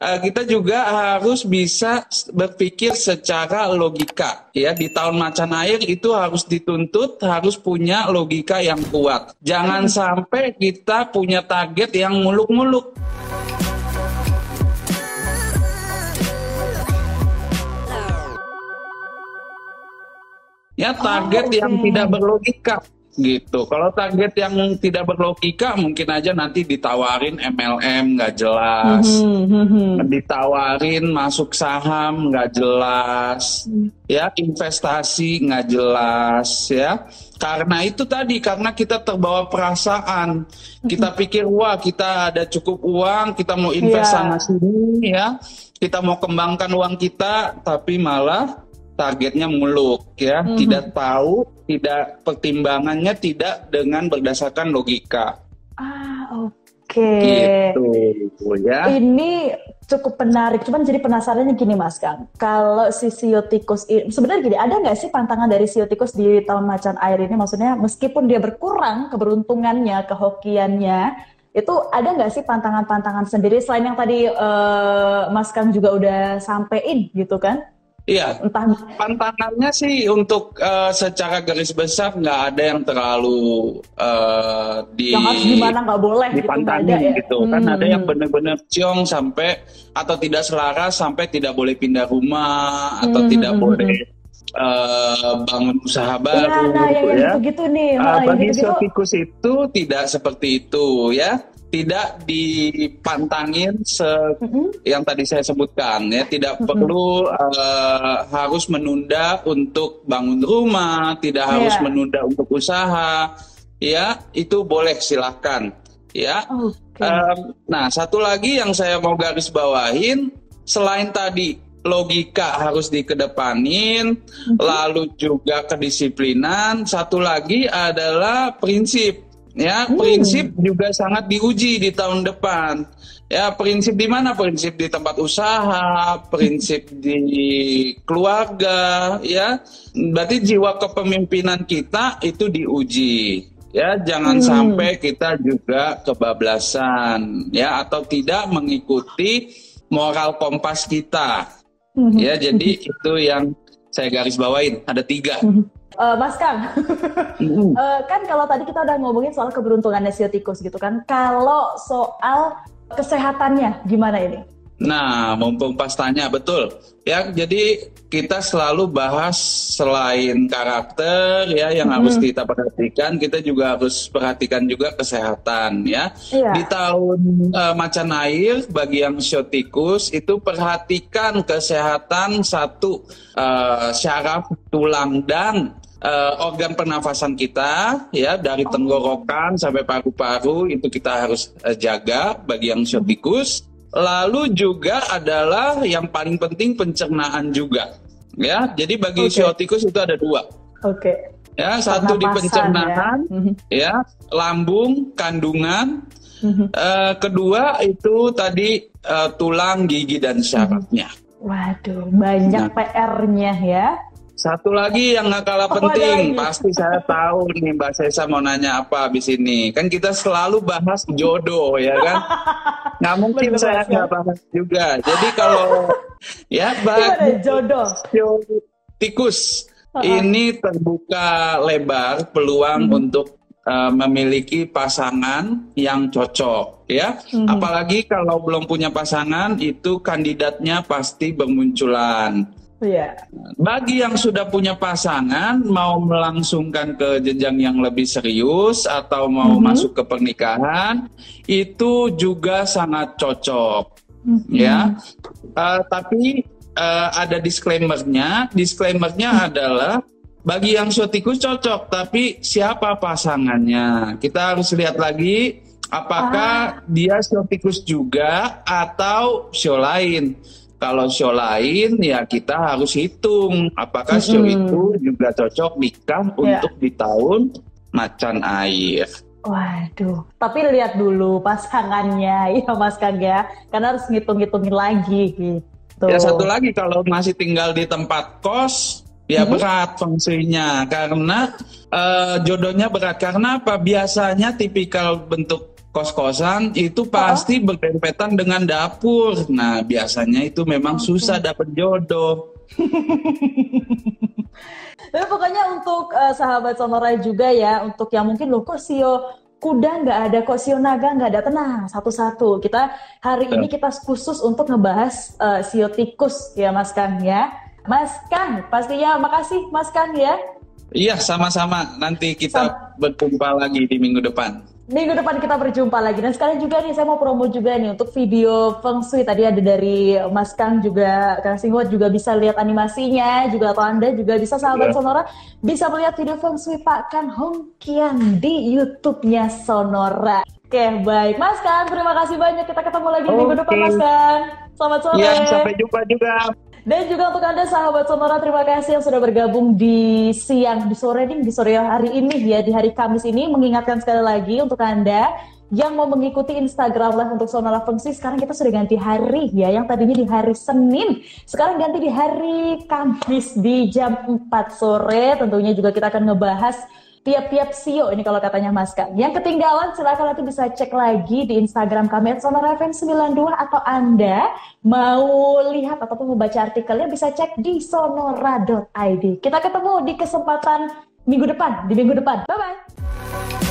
uh, kita juga harus bisa berpikir secara logika ya. Di tahun macan air itu harus dituntut harus punya logika yang kuat. Jangan sampai kita punya target yang muluk-muluk. Ya target oh, okay. yang tidak berlogika gitu. Kalau target yang tidak berlogika mungkin aja nanti ditawarin MLM nggak jelas, mm-hmm. ditawarin masuk saham nggak jelas, mm. ya investasi nggak jelas, ya. Karena itu tadi karena kita terbawa perasaan, kita pikir wah kita ada cukup uang, kita mau invest yeah. sana sini, ya, kita mau kembangkan uang kita, tapi malah targetnya muluk ya, mm-hmm. tidak tahu, tidak pertimbangannya tidak dengan berdasarkan logika. Ah, oke. Okay. Gitu ya. Ini cukup menarik. Cuman jadi penasarannya gini Mas Kang. Kalau si siotikus sebenarnya gini, ada nggak sih pantangan dari siotikus di tahun macan air ini? Maksudnya meskipun dia berkurang keberuntungannya, kehokiannya, itu ada nggak sih pantangan-pantangan sendiri selain yang tadi uh, Mas Kang juga udah sampein gitu kan? Iya, entah pantangannya sih untuk uh, secara garis besar nggak ada yang terlalu uh, di yang harus gimana nggak boleh gitu, dipantangin gitu, ya? gitu. Hmm. kan ada yang benar-benar ciong sampai atau tidak selaras sampai tidak boleh pindah rumah atau hmm. tidak hmm. boleh uh, bangun usaha iya, baru ya, nah, gitu yang ya. Gitu, nih. Uh, bagi gitu, itu tidak seperti itu ya tidak dipantangin se mm-hmm. yang tadi saya sebutkan ya tidak mm-hmm. perlu uh, harus menunda untuk bangun rumah tidak yeah. harus menunda untuk usaha ya itu boleh silahkan ya okay. um, nah satu lagi yang saya mau garis bawahin selain tadi logika harus dikedepanin mm-hmm. lalu juga kedisiplinan satu lagi adalah prinsip ya hmm. prinsip juga sangat diuji di tahun depan ya prinsip di mana prinsip di tempat usaha prinsip di keluarga ya berarti jiwa kepemimpinan kita itu diuji ya jangan hmm. sampai kita juga kebablasan ya atau tidak mengikuti moral kompas kita hmm. ya jadi itu yang saya garis bawain ada tiga hmm. Uh, Mas Kang, uh, kan kalau tadi kita udah ngomongin soal keberuntungan tikus gitu kan. Kalau soal kesehatannya gimana ini? Nah, mumpung pas tanya betul. Ya, jadi kita selalu bahas selain karakter ya yang hmm. harus kita perhatikan, kita juga harus perhatikan juga kesehatan ya. Iya. Di tahun uh, macan air bagi yang siotikus itu perhatikan kesehatan satu uh, syaraf tulang dan uh, organ pernafasan kita ya dari oh. tenggorokan sampai paru-paru itu kita harus uh, jaga bagi yang siotikus. Lalu juga adalah yang paling penting pencernaan juga. Ya, jadi bagi okay. siotikus itu ada dua. Oke. Okay. Ya, satu di pencernaan, ya, ya lambung, kandungan. Uh, kedua itu tadi uh, tulang, gigi dan syarafnya. Waduh, banyak nah. PR-nya ya. Satu lagi yang nggak kalah oh, penting, pasti saya tahu nih Mbak Sesa mau nanya apa habis ini. Kan kita selalu bahas jodoh ya kan? Nggak mungkin Betul, saya nggak bahas juga. Jadi kalau ya bagi jodoh tikus uh -huh. ini terbuka lebar peluang hmm. untuk uh, memiliki pasangan yang cocok ya. Hmm. Apalagi kalau belum punya pasangan itu kandidatnya pasti bermunculan. Iya. Bagi yang sudah punya pasangan, mau melangsungkan ke jenjang yang lebih serius atau mau mm -hmm. masuk ke pernikahan, itu juga sangat cocok, mm -hmm. ya. Uh, tapi uh, ada disclaimernya. Disclaimernya mm -hmm. adalah bagi yang siotikus cocok, tapi siapa pasangannya? Kita harus lihat lagi apakah ah. dia siotikus juga atau sio lain kalau show lain ya kita harus hitung apakah show mm -hmm. itu juga cocok nikah yeah. untuk di tahun macan air. Waduh, tapi lihat dulu pasangannya ya Mas Kang ya, karena harus ngitung-ngitungin lagi gitu. Ya satu lagi kalau masih tinggal di tempat kos, ya mm -hmm. berat fungsinya karena uh, jodohnya berat karena apa? Biasanya tipikal bentuk kos-kosan itu pasti oh. berdempetan dengan dapur. Nah, biasanya itu memang okay. susah dapat jodoh. Tapi pokoknya untuk uh, sahabat Sonora juga ya, untuk yang mungkin lo kok Sio kuda nggak ada, kok Sio naga nggak ada, tenang satu-satu. Kita hari ini kita khusus untuk ngebahas uh, Sio tikus ya Mas Kang ya. Mas Kang, pastinya makasih Mas Kang ya. Iya, sama-sama. Nanti kita Sama. berjumpa lagi di minggu depan. Minggu depan kita berjumpa lagi. Dan sekarang juga nih saya mau promo juga nih untuk video Feng Shui. Tadi ada dari Mas Kang juga, Kang Singwat juga bisa lihat animasinya. Juga atau Anda juga bisa sahabat yeah. Sonora bisa melihat video Feng Shui Pak Kang Hongkian di YouTube-nya Sonora. Oke, baik. Mas Kang, terima kasih banyak. Kita ketemu lagi okay. minggu depan, Mas Kang. Selamat sore. Iya, sampai jumpa juga. Dan juga untuk Anda sahabat Sonora, terima kasih yang sudah bergabung di siang, di sore nih, di sore hari ini ya, di hari Kamis ini. Mengingatkan sekali lagi untuk Anda yang mau mengikuti Instagram Live untuk Sonora Fungsi, sekarang kita sudah ganti hari ya, yang tadinya di hari Senin, sekarang ganti di hari Kamis di jam 4 sore. Tentunya juga kita akan ngebahas tiap-tiap sio ini kalau katanya Mas Kang. Yang ketinggalan silahkan nanti bisa cek lagi di Instagram kami Sonora FM 92 atau Anda mau lihat ataupun membaca artikelnya bisa cek di sonora.id. Kita ketemu di kesempatan minggu depan, di minggu depan. Bye-bye.